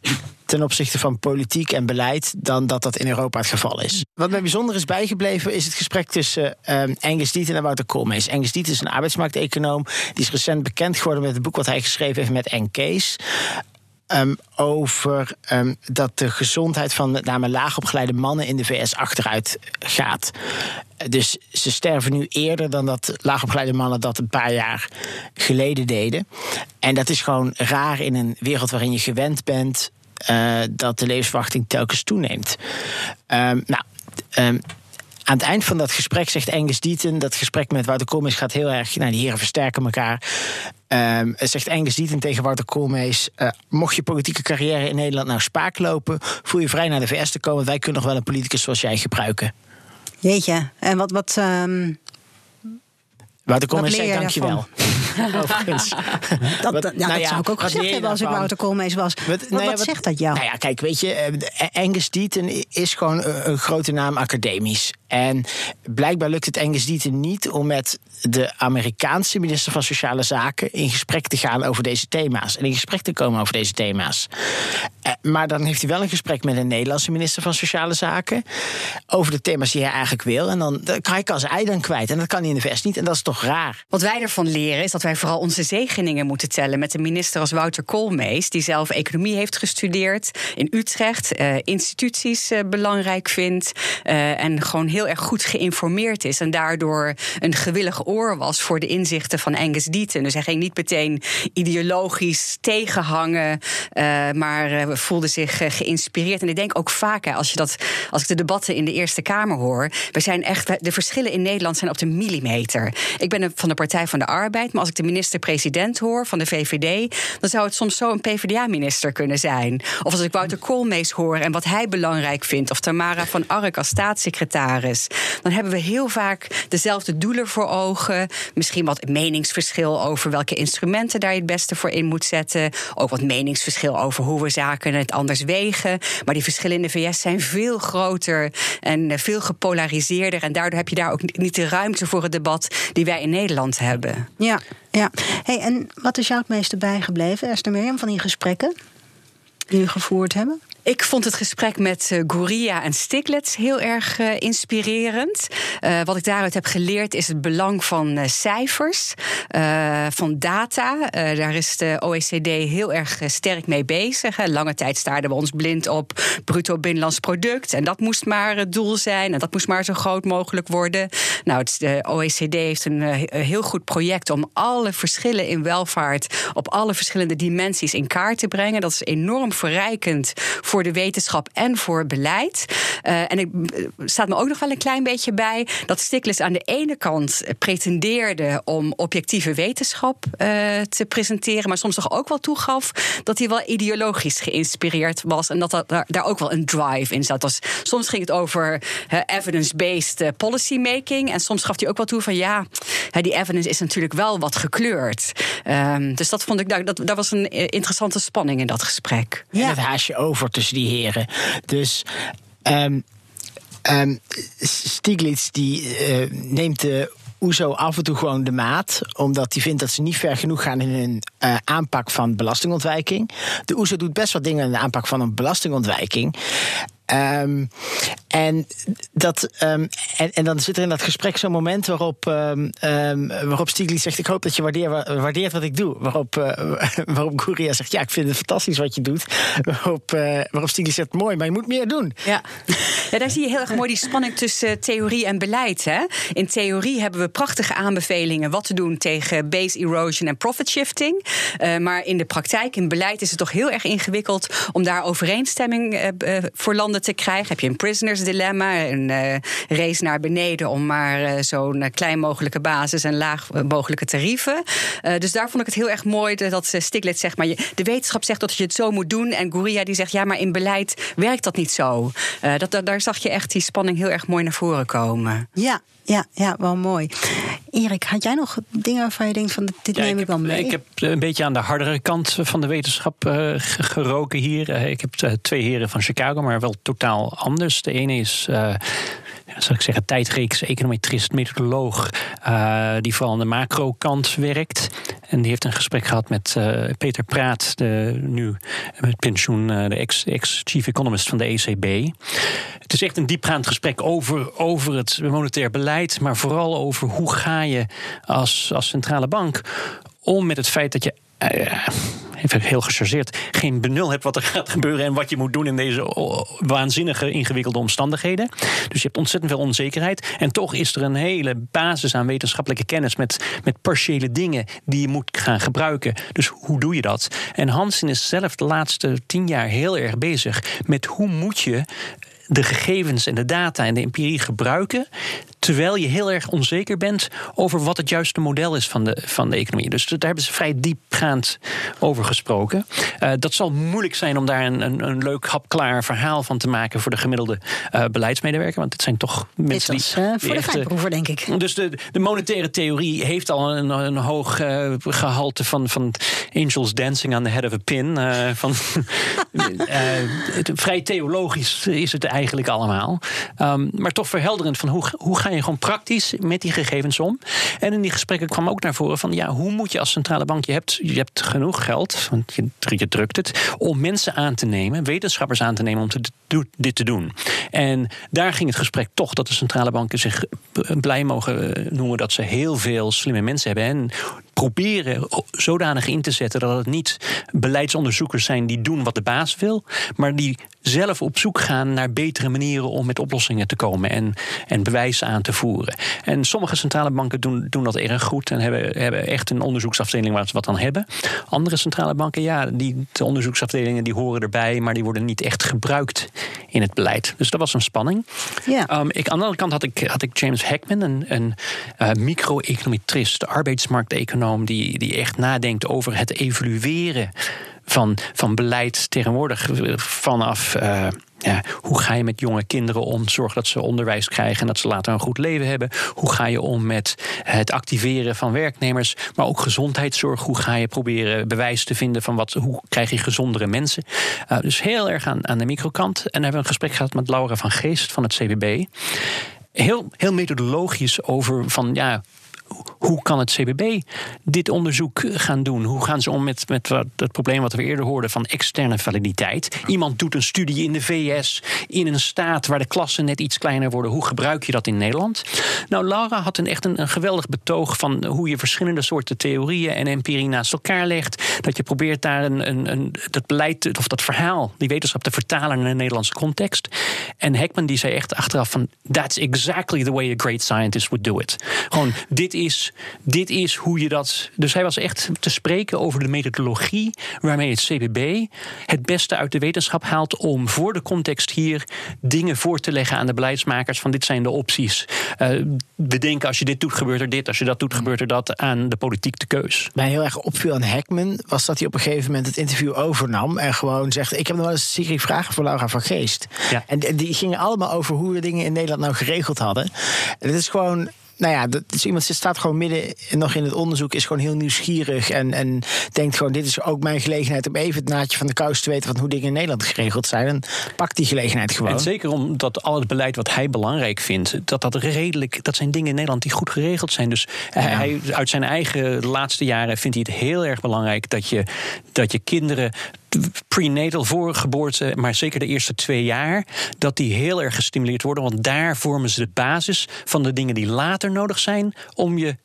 ten opzichte van politiek en beleid dan dat dat in Europa het geval is. Wat mij bijzonder is bijgebleven is het gesprek tussen uh, Angus Dieten en Wouter Koolmees. Angus Dieten is een arbeidsmarkteconoom. Die is recent bekend geworden met het boek wat hij geschreven heeft met N. Kees. Um, over um, dat de gezondheid van met name laagopgeleide mannen in de VS achteruit gaat. Dus ze sterven nu eerder dan dat laagopgeleide mannen dat een paar jaar geleden deden. En dat is gewoon raar in een wereld waarin je gewend bent uh, dat de levensverwachting telkens toeneemt. Um, nou. Aan het eind van dat gesprek zegt Angus Dieten... dat gesprek met Wouter Koolmees gaat heel erg... nou, die heren versterken elkaar. Um, zegt Angus Dieten tegen Wouter Koolmees... Uh, mocht je politieke carrière in Nederland nou spaak lopen... voel je vrij naar de VS te komen. Wij kunnen nog wel een politicus zoals jij gebruiken. Jeetje, en wat... wat um... Wouter Koolmees zegt dankjewel. Overigens. dat, ja, nou dat zou ik ook gezegd hebben als ik Wouter Koolmees was. Wat, wat, nou ja, wat, zegt dat jou? Nou ja, kijk, weet je, Angus Dieten is gewoon een grote naam academisch. En blijkbaar lukt het Engels Dieten niet om met de Amerikaanse minister van Sociale Zaken in gesprek te gaan over deze thema's. En in gesprek te komen over deze thema's. Eh, maar dan heeft hij wel een gesprek met een Nederlandse minister van Sociale Zaken. over de thema's die hij eigenlijk wil. En dan, kan hij zijn ei dan kwijt. En dat kan hij in de VS niet. En dat is toch raar. Wat wij ervan leren is dat wij vooral onze zegeningen moeten tellen. met een minister als Wouter Koolmees, die zelf economie heeft gestudeerd in Utrecht. Uh, instituties uh, belangrijk vindt. En gewoon heel erg goed geïnformeerd is. En daardoor een gewillig oor was voor de inzichten van Angus Deaton. Dus hij ging niet meteen ideologisch tegenhangen. maar voelde zich geïnspireerd. En ik denk ook vaak, als, je dat, als ik de debatten in de Eerste Kamer hoor. We zijn echt, de verschillen in Nederland zijn op de millimeter. Ik ben van de Partij van de Arbeid. Maar als ik de minister-president hoor van de VVD. dan zou het soms zo een PvdA-minister kunnen zijn. Of als ik Wouter Koolmees hoor en wat hij belangrijk vindt. Of Tamara van Ark als staatssecretaris. Dan hebben we heel vaak dezelfde doelen voor ogen. Misschien wat meningsverschil over welke instrumenten daar je het beste voor in moet zetten. Ook wat meningsverschil over hoe we zaken het anders wegen. Maar die verschillen in de VS zijn veel groter en veel gepolariseerder. En daardoor heb je daar ook niet de ruimte voor het debat die wij in Nederland hebben. Ja, ja. Hey, en wat is jou het meeste bijgebleven, Esther Mirjam, van die gesprekken die jullie gevoerd hebben? Ik vond het gesprek met uh, en Stiglitz heel erg uh, inspirerend. Uh, wat ik daaruit heb geleerd is het belang van cijfers, van data. daar is de OECD heel erg sterk mee bezig. Lange tijd staarden we ons blind op bruto binnenlands product. En dat moest maar het doel zijn. En dat moest maar zo groot mogelijk worden. Nou, de OECD heeft een heel goed project om alle verschillen in welvaart op alle verschillende dimensies in kaart te brengen. Dat is enorm verrijkend de wetenschap en voor beleid. Uh, en ik uh, staat me ook nog wel een klein beetje bij dat Stiglitz aan de ene kant pretendeerde om objectieve wetenschap uh, te presenteren, maar soms toch ook wel toegaf dat hij wel ideologisch geïnspireerd was en dat, dat daar, ook wel een drive in zat. Soms ging het over evidence-based policy making en soms gaf hij ook wel toe van ja, die evidence is natuurlijk wel wat gekleurd. Um, dus dat vond ik, dat, daar was een interessante spanning in dat gesprek. Ja. En het haasje over die heren. Dus. Um, Stiglitz die uh, neemt de OESO af en toe gewoon de maat, omdat hij vindt dat ze niet ver genoeg gaan in hun uh, aanpak van belastingontwijking. De OESO doet best wat dingen in de aanpak van een belastingontwijking. Um, en, dat, um, en, en, dan zit er in dat gesprek zo'n moment waarop, um, waarop Stiglitz zegt: Ik hoop dat je waardeert, wat ik doe. Waarop, uh, waarop Gouria zegt: Ja, ik vind het fantastisch wat je doet. Waarop, uh, waarop Stiglitz zegt: Mooi, maar je moet meer doen. Ja. ja, daar zie je heel erg mooi die spanning tussen theorie en beleid. Hè? In theorie hebben we prachtige aanbevelingen wat te doen tegen base erosion en profit shifting. Maar in de praktijk, in beleid, is het toch heel erg ingewikkeld om daar overeenstemming voor landen te krijgen. Heb je een prisoners dilemma, een uh, race naar beneden om maar uh, zo'n klein mogelijke basis en laag mogelijke tarieven. Dus daar vond ik het heel erg mooi dat Stiglitz zegt, maar de wetenschap zegt dat je het zo moet doen. En Gouria die zegt, ja, maar in beleid werkt dat niet zo. dat, daar zag je echt die spanning heel erg mooi naar voren komen. Ja, ja, ja, wel mooi. Erik, had jij nog dingen waarvan je denkt van dit ja, neem ik, ik wel mee? Ik heb een beetje aan de hardere kant van de wetenschap uh, geroken hier. Uh, ik heb uh, twee heren van Chicago, maar wel totaal anders. De ene is zal ik zeggen, tijdreeks econometrist, methodoloog, uh, die vooral aan de macro-kant werkt. En die heeft een gesprek gehad met uh, Peter Praat, de, nu met pensioen, uh, de ex-chief economist van de ECB. Het is echt een diepgaand gesprek over, over het monetair beleid, maar vooral over hoe ga je als, als centrale bank om met het feit dat je even heel gechargeerd, geen benul hebt wat er gaat gebeuren en wat je moet doen in deze waanzinnige ingewikkelde omstandigheden. Dus je hebt ontzettend veel onzekerheid. En toch is er een hele basis aan wetenschappelijke kennis met, met partiële dingen die je moet gaan gebruiken. Dus hoe doe je dat? En Hansen is zelf de laatste tien jaar heel erg bezig met hoe moet je de gegevens en de data en de empirie gebruiken. Terwijl je heel erg onzeker bent over wat het juiste model is van de, van de economie. Dus daar hebben ze vrij diepgaand over gesproken. Uh, dat zal moeilijk zijn om daar een, een, een, leuk hapklaar verhaal van te maken voor de gemiddelde uh, beleidsmedewerker. Want het zijn toch mensen die. Uh, voor de fijnproever, denk ik. Dus de, de monetaire theorie heeft al een, een hoog gehalte van, van angels dancing on the head of a pin. van, vrij theologisch is het eigenlijk eigenlijk allemaal. Ehm, maar toch verhelderend van hoe, hoe ga je gewoon praktisch met die gegevens om. En in die gesprekken kwam ook naar voren van ja, hoe moet je als centrale bank, je hebt, je hebt genoeg geld, want je, drukt het, om mensen aan te nemen, wetenschappers aan te nemen om te, dit te doen. En daar ging het gesprek toch dat de centrale banken zich blij mogen eh, noemen dat ze heel veel slimme mensen hebben. En proberen zodanig in te zetten dat het niet beleidsonderzoekers zijn die doen wat de baas wil, maar die zelf op zoek gaan naar betere manieren om met oplossingen te komen en, en bewijzen aan te voeren. En sommige centrale banken doen, doen dat erg goed en hebben, hebben echt een onderzoeksafdeling waar ze wat aan hebben. Andere centrale banken, ja, die de onderzoeksafdelingen die horen erbij, maar die worden niet echt gebruikt in het beleid. Dus dat was een spanning. Ja. Um, ik, aan de andere kant had ik, had ik James Heckman, een, een uh, micro-econometrist, arbeidsmarkteconoom, die, die echt nadenkt over het evalueren van, van beleid tegenwoordig vanaf. Uh, ja, hoe ga je met jonge kinderen om? Zorg dat ze onderwijs krijgen en dat ze later een goed leven hebben. Hoe ga je om met het activeren van werknemers, maar ook gezondheidszorg? Hoe ga je proberen bewijs te vinden van wat, hoe krijg je gezondere mensen? Uh, dus heel erg aan, aan de microkant. En hebben we een gesprek gehad met Laura van Geest van het CBB. Heel, heel methodologisch over van ja, hoe kan het CBB dit onderzoek gaan doen? Hoe gaan ze om met, met het probleem wat we eerder hoorden van externe validiteit? Iemand doet een studie in de VS, in een staat waar de klassen net iets kleiner worden. Hoe gebruik je dat in Nederland? Nou, Laura had een, echt een, een geweldig betoog van hoe je verschillende soorten theorieën en empirie naast elkaar legt. Dat je probeert daar een, een, een, dat beleid of dat verhaal, die wetenschap te vertalen naar een Nederlandse context. En Heckman die zei echt achteraf van that's exactly the way a great scientist would do it. Gewoon, dit is dit is hoe je dat. Dus hij was echt te spreken over de methodologie waarmee het CBB het beste uit de wetenschap haalt om voor de context hier dingen voor te leggen aan de beleidsmakers van dit zijn de opties. Uh, we denken als je dit doet gebeurt er dit, als je dat doet gebeurt er dat aan de politiek de keus. Mij heel erg opviel aan Heckman was dat hij op een gegeven moment het interview overnam en gewoon zegt ik heb nog wel eens serie vragen voor Laura van Geest. Ja. En die gingen allemaal over hoe we dingen in Nederland nou geregeld hadden. En het is gewoon nou ja, dat is iemand staat gewoon midden nog in het onderzoek, is gewoon heel nieuwsgierig en, en denkt gewoon: dit is ook mijn gelegenheid om even het naadje van de kous te weten van hoe dingen in Nederland geregeld zijn. En pakt die gelegenheid gewoon. En zeker omdat al het beleid wat hij belangrijk vindt, dat dat redelijk, dat zijn dingen in Nederland die goed geregeld zijn. Dus hij, uit zijn eigen laatste jaren vindt hij het heel erg belangrijk dat je, dat je kinderen prenatal voor geboorte, maar zeker de eerste twee jaar, dat die heel erg gestimuleerd worden. Want daar vormen ze de basis van de dingen die later nodig zijn om je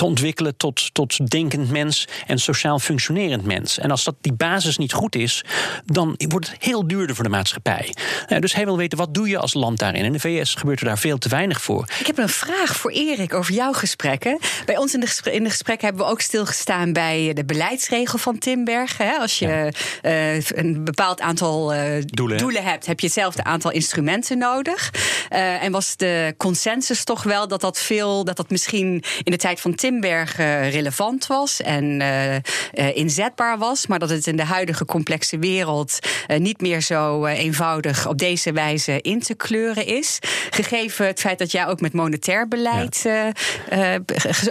te ontwikkelen tot, tot denkend mens en sociaal functionerend mens. En als dat die basis niet goed is, dan wordt het heel duurder voor de maatschappij. dus hij wil weten, wat doe je als land daarin? In de VS gebeurt er daar veel te weinig voor. Ik heb een vraag voor Erik over jouw gesprekken. Bij ons in de, gesprekken, in de gesprekken hebben we ook stilgestaan bij de beleidsregel van Timberg. Als je uh, een bepaald aantal uh, doelen. doelen. hebt, heb je hetzelfde aantal instrumenten nodig. Uh, en was de consensus toch wel dat dat veel, dat dat misschien in de tijd van Timberg uh, relevant was en uh, inzetbaar was, maar dat het in de huidige complexe wereld niet meer zo eenvoudig op deze wijze in te kleuren is. Gegeven het feit dat jij ook met monetair beleid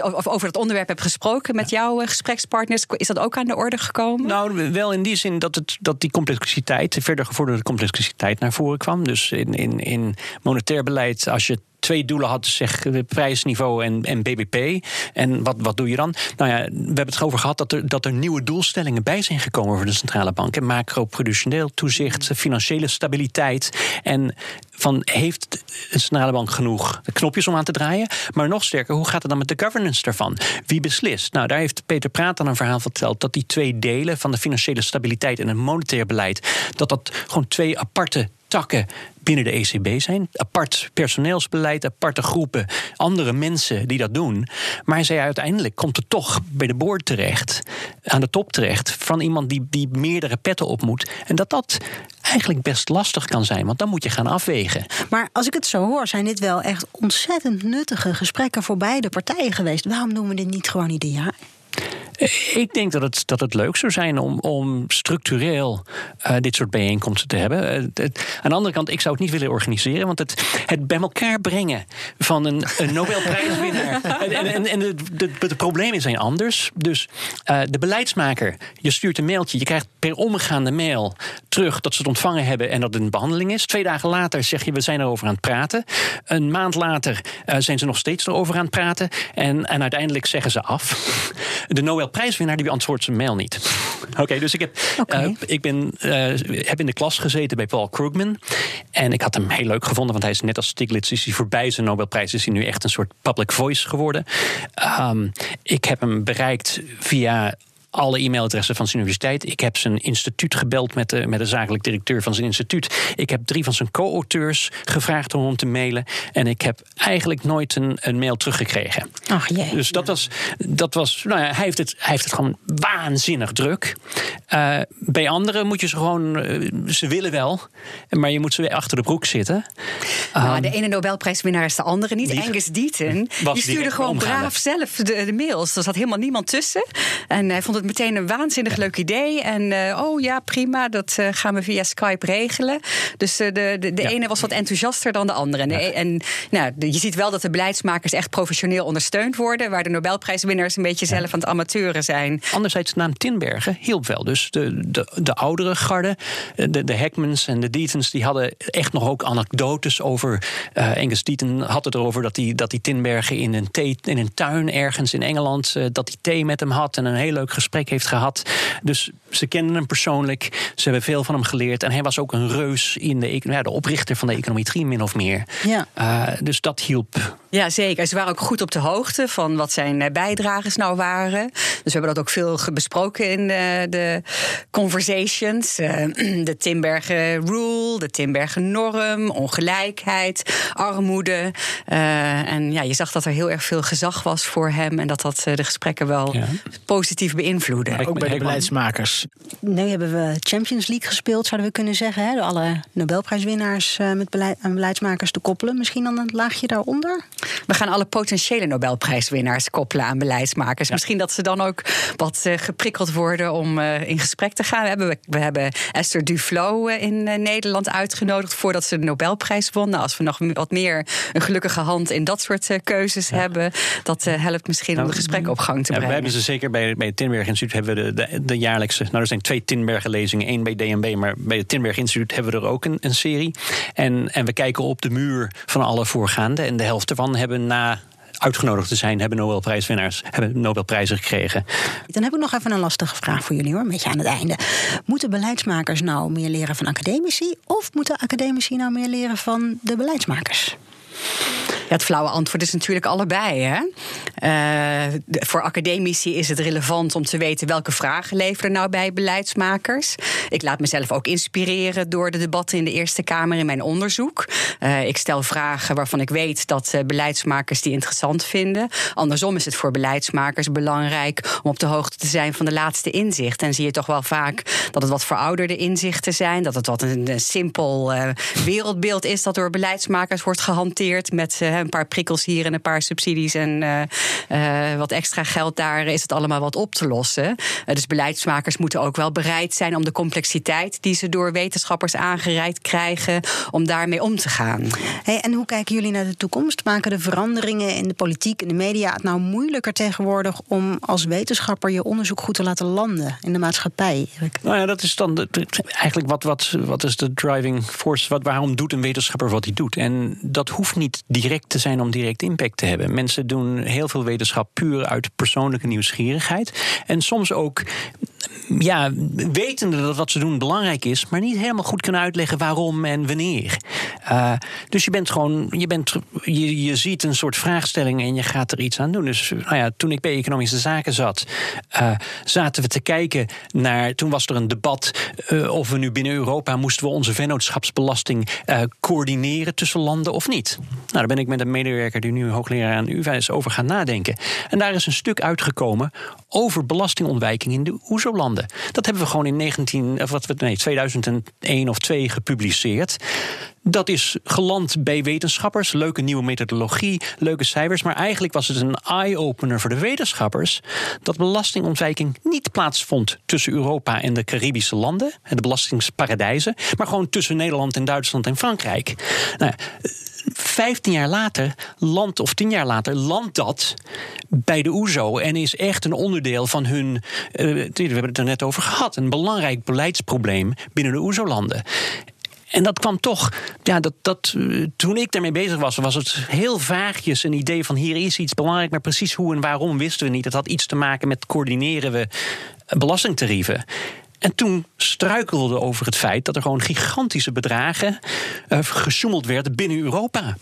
of over het onderwerp hebt gesproken met jouw gesprekspartners, is dat ook aan de orde gekomen? Nou, wel in die zin dat, het, dat die complexiteit, verder gevorderde complexiteit naar voren kwam. Dus in, in, in monetair beleid, als je twee doelen had, zeg prijsniveau en, en BBP. En wat, wat doe je dan? Nou ja, we hebben het over gehad dat er, dat er nieuwe doelstellingen bij zijn gekomen voor de centrale bank. Macro-prudentieel toezicht, financiële stabiliteit. En van heeft de centrale bank genoeg knopjes om aan te draaien? Maar nog sterker, hoe gaat het dan met de governance daarvan? Wie beslist? Nou, daar heeft Peter Praat dan een verhaal verteld dat die twee delen van de financiële stabiliteit en het monetair beleid, dat dat gewoon twee aparte takken binnen de ECB zijn. Apart personeelsbeleid, aparte groepen, andere mensen die dat doen. Maar zei uiteindelijk komt het toch bij de boord terecht, aan de top terecht, van iemand die, die meerdere petten op moet. En dat dat eigenlijk best lastig kan zijn, want dan moet je gaan afwegen. Maar als ik het zo hoor, zijn dit wel echt ontzettend nuttige gesprekken voor beide partijen geweest. Waarom doen we dit niet gewoon ieder jaar? Ik denk dat het, dat het leuk zou zijn om, om structureel uh, dit soort bijeenkomsten te hebben. Uh, het, aan de andere kant, ik zou het niet willen organiseren, want het, het bij elkaar brengen van een, een Nobelprijswinnaar. en en, en de, de, de, problemen zijn anders. Dus uh, de beleidsmaker, je stuurt een mailtje, je krijgt per omgaande mail terug dat ze het ontvangen hebben en dat het een behandeling is. Twee dagen later zeg je, we zijn erover aan het praten. Een maand later zijn ze nog steeds erover aan het praten. En, en uiteindelijk zeggen ze af. De Nobelprijswinnaar die beantwoordt zijn mail niet. Oké, dus ik, heb, okay. uh, ik ben, uh, heb in de klas gezeten bij Paul Krugman. En ik had hem heel leuk gevonden, want hij is net als Stiglitz is hij voorbij zijn Nobelprijs. Is hij nu echt een soort public voice geworden. Um, ik heb hem bereikt via alle e-mailadressen van zijn universiteit. Ik heb zijn instituut gebeld met de, met de zakelijk directeur van zijn instituut. Ik heb drie van zijn co-auteurs gevraagd om hem te mailen. En ik heb eigenlijk nooit een, een mail teruggekregen. Ach jee. Dus dat was, dat was nou ja, hij, heeft het, hij heeft het gewoon waanzinnig druk. Uh, bij anderen moet je ze gewoon, uh, ze willen wel, maar je moet ze weer achter de broek zitten. Nou, um, de ene Nobelprijswinnaar is de andere niet. Die, Angus Deaton, die stuurde gewoon braaf zelf de, de, mails. Er zat helemaal niemand tussen. En hij vond het meteen een waanzinnig leuk idee. En uh, oh ja, prima, dat uh, gaan we via Skype regelen. Dus uh, de, de, de ja. ene was wat enthousiaster dan de andere. En, de, en nou, je ziet wel dat de beleidsmakers echt professioneel ondersteund worden. Waar de Nobelprijswinnaars een beetje zelf aan het amateuren zijn. Anderzijds, de naam Tinbergen hielp wel. Dus de, de, de oudere garde, de, de Heckmans en de Deetons, die hadden echt nog ook anekdotes over. Angus Deaton had het erover dat hij dat die Tinbergen in een, thee, in een tuin ergens in Engeland. dat hij thee met hem had en een heel leuk gesprek heeft gehad. Dus ze kenden hem persoonlijk. Ze hebben veel van hem geleerd. En hij was ook een reus in de, ja, de oprichter van de econometrie, min of meer. Ja. Uh, dus dat hielp. Ja, zeker. Ze waren ook goed op de hoogte van wat zijn bijdrages nou waren. Dus we hebben dat ook veel besproken in de, de conversations. De Timbergen Rule, de Timbergen Norm, ongelijkheid, armoede. Uh, en ja, je zag dat er heel erg veel gezag was voor hem. En dat dat de gesprekken wel ja. positief Ook bij de beleidsmakers. Nu hebben we Champions League gespeeld, zouden we kunnen zeggen. Hè? Door alle Nobelprijswinnaars uh, met beleid, aan beleidsmakers te koppelen. Misschien dan een laagje daaronder? We gaan alle potentiële Nobelprijswinnaars koppelen aan beleidsmakers. Ja. Misschien dat ze dan ook wat uh, geprikkeld worden om uh, in gesprek te gaan. We hebben, we hebben Esther Duflo in Nederland uitgenodigd voordat ze de Nobelprijs won. Nou, als we nog wat meer een gelukkige hand in dat soort keuzes ja. hebben, dat helpt misschien nou, om de gesprekken op gang te brengen. we hebben ze zeker bij, bij Tinberg Instituut hebben we de, de, de, jaarlijkse. Nou, er zijn twee Tinbergen lezingen, één bij DNB, maar bij het Tinberg Instituut hebben we er ook een, een serie. En, en we kijken op de muur van alle voorgaande. En de helft ervan hebben na uitgenodigd te zijn, hebben Nobelprijswinnaars, hebben Nobelprijzen gekregen. Dan heb ik nog even een lastige vraag voor jullie hoor, een beetje aan het einde. Moeten beleidsmakers nou meer leren van academici? Of moeten academici nou meer leren van de beleidsmakers? Ja, het flauwe antwoord is natuurlijk allebei. Hè? De, voor academici is het relevant om te weten welke vragen leveren nou bij beleidsmakers. Ik laat mezelf ook inspireren door de debatten in de Eerste Kamer in mijn onderzoek. Uh, ik stel vragen waarvan ik weet dat uh, beleidsmakers die interessant vinden. Andersom is het voor beleidsmakers belangrijk om op de hoogte te zijn van de laatste inzichten. En zie je toch wel vaak dat het wat verouderde inzichten zijn. Dat het wat een, een simpel wereldbeeld is dat door beleidsmakers wordt gehanteerd met een paar prikkels hier en een paar subsidies en uh, uh, wat extra geld daar, is het allemaal wat op te lossen. Uh, dus beleidsmakers moeten ook wel bereid zijn om de complexiteit die ze door wetenschappers aangereikt krijgen, om daarmee om te gaan. Hey, en hoe kijken jullie naar de toekomst? Maken de veranderingen in de politiek en de media het nou moeilijker tegenwoordig om als wetenschapper je onderzoek goed te laten landen in de maatschappij? Nou ja, dat is dan de, eigenlijk wat, wat, wat is de driving force? Wat, waarom doet een wetenschapper wat hij doet? En dat hoeft niet direct te zijn om direct impact te hebben. Mensen doen heel veel wetenschap puur uit persoonlijke nieuwsgierigheid. En soms ook ja, wetende dat wat ze doen belangrijk is, maar niet helemaal goed kunnen uitleggen waarom en wanneer. Uh, dus je bent gewoon, je, bent, je, je ziet een soort vraagstelling en je gaat er iets aan doen. Dus nou ja, toen ik bij Economische Zaken zat, uh, zaten we te kijken naar. Toen was er een debat uh, of we nu binnen Europa moesten we onze vennootschapsbelasting coördineren tussen landen of niet. Nou, daar ben ik met een medewerker die nu hoogleraar aan UvA is over gaan nadenken. En daar is een stuk uitgekomen over belastingontwijking in de OESO-landen. Dat hebben we gewoon in 19, of wat, nee, 2001 of 2 gepubliceerd. dat is geland bij wetenschappers. Leuke nieuwe methodologie, leuke cijfers. Maar eigenlijk was het een eye-opener voor de wetenschappers. dat belastingontwijking niet plaatsvond tussen Europa en de Caribische landen. De belastingsparadijzen. Maar gewoon tussen Nederland en Duitsland en Frankrijk. Nou, 15 jaar later, land of 10 jaar later, landt dat bij de OESO en is echt een onderdeel van hun. Uh, we hebben het er net over gehad, een belangrijk beleidsprobleem binnen de OESO-landen. En dat kwam toch, ja, dat, dat, eh, toen ik daarmee bezig was, was het heel vaagjes een idee van hier is iets belangrijk, maar precies hoe en waarom wisten we niet. Het had iets te maken met coördineren we belastingtarieven. En toen struikelde over het feit dat er gewoon gigantische bedragen uh, gesjoemeld werden binnen Europa.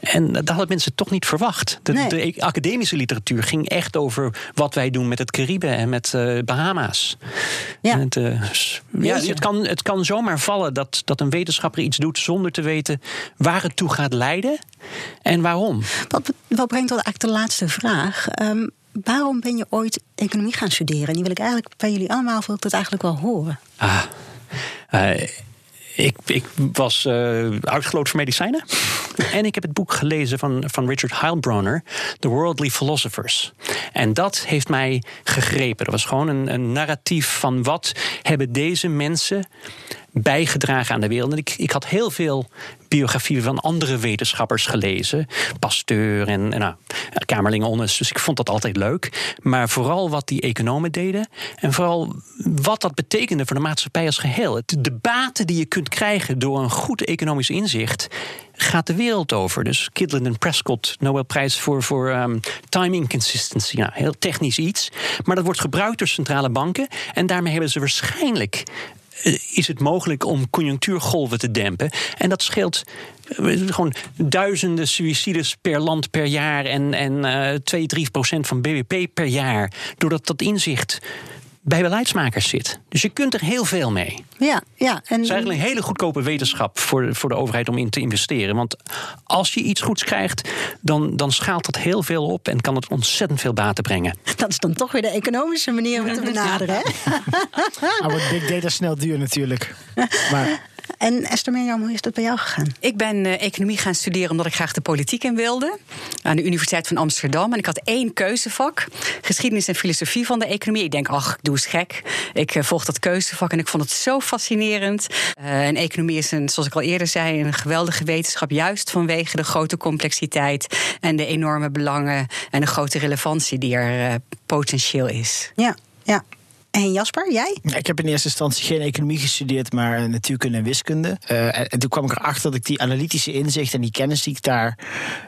En dat hadden mensen toch niet verwacht. De, de, academische literatuur ging echt over wat wij doen met het Caribe en met uh, Bahama's. Ja. Het, uh, ja, het, kan, het kan zomaar vallen dat, dat een wetenschapper iets doet zonder te weten waar het toe gaat leiden en waarom. Wat, wat brengt tot eigenlijk de laatste vraag? Um, waarom ben je ooit economie gaan studeren? En die wil ik eigenlijk bij jullie allemaal wil ik dat eigenlijk wel horen. Ah, uh, ik, ik, was uh, uitgeloot voor medicijnen. en ik heb het boek gelezen van, van Richard Heilbronner, The Worldly Philosophers. En dat heeft mij gegrepen. Dat was gewoon een, een narratief van wat hebben deze mensen bijgedragen aan de wereld. En ik, ik had heel veel biografieën van andere wetenschappers gelezen. Pasteur en, en nou, Kamerlingen Onnes. Dus ik vond dat altijd leuk. Maar vooral wat die economen deden. En vooral wat dat betekende voor de maatschappij als geheel. de baten die je kunt krijgen door een goed economisch inzicht gaat de wereld over. Dus Kidlin en Prescott, Nobelprijs voor, voor um, time inconsistency. Nou, heel technisch iets. Maar dat wordt gebruikt door centrale banken. En daarmee hebben ze waarschijnlijk is het mogelijk om conjunctuurgolven te dempen. En dat scheelt eh, gewoon duizenden suicides per land per jaar en, en uh, 2, 3 procent van BBP per jaar. Doordat dat inzicht bij beleidsmakers zit. Dus je kunt er heel veel mee. Ja, ja. En... Het is eigenlijk een hele goedkope wetenschap voor, voor de overheid om in te investeren. Want als je iets goeds krijgt, dan, dan schaalt dat heel veel op en kan het ontzettend veel baten brengen. Dat is dan toch weer de economische manier om te benaderen. Ja. Maar wordt big data snel duur natuurlijk. Maar en Esther Mirjam, hoe is dat bij jou gegaan? Ik ben uh, economie gaan studeren omdat ik graag de politiek in wilde. Aan de Universiteit van Amsterdam. En ik had één keuzevak. Geschiedenis en filosofie van de economie. Ik denk, ach, doe eens gek. Ik uh, volg dat keuzevak en ik vond het zo fascinerend. Uh, en economie is, een, zoals ik al eerder zei, een geweldige wetenschap. Juist vanwege de grote complexiteit en de enorme belangen en de grote relevantie die er potentieel is. Ja, ja. En Jasper, jij? Ik heb in eerste instantie geen economie gestudeerd, maar natuurkunde en wiskunde. Uh, en, toen kwam ik erachter dat ik die analytische inzicht en die kennis die ik daar.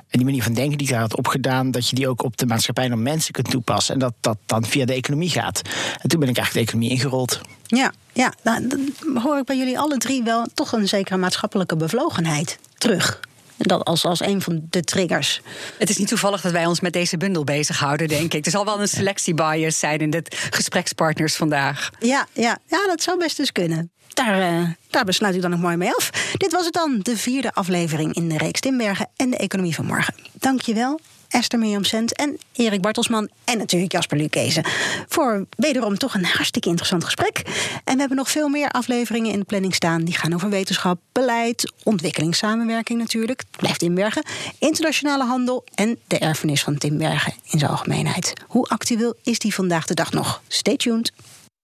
en die manier van denken die ik daar had opgedaan. dat je die ook op de maatschappij en op mensen kunt toepassen. En dat dat dan via de economie gaat. En toen ben ik eigenlijk de economie ingerold. Ja, ja nou, dan hoor ik bij jullie alle drie wel toch een zekere maatschappelijke bevlogenheid terug. Dat als, als een van de triggers. Het is niet toevallig dat wij ons met deze bundel bezighouden, denk ik. Er zal wel een selectiebias zijn in de gesprekspartners vandaag. Ja, ja, ja dat zou best eens kunnen. Daar, uh, daar besluit u dan nog mooi mee af. Dit was het dan, de vierde aflevering in de reeks Timbergen en de Economie van Morgen. Dank je wel Esther Mirjam Sent en Erik Bartelsman en natuurlijk Jasper Lukezen. Voor wederom toch een hartstikke interessant gesprek. En we hebben nog veel meer afleveringen in de planning staan. Die gaan over wetenschap, beleid, ontwikkelingssamenwerking natuurlijk. Blijft Timbergen. Internationale handel en de erfenis van Timbergen in zijn algemeenheid. Hoe actueel is die vandaag de dag nog? Stay tuned.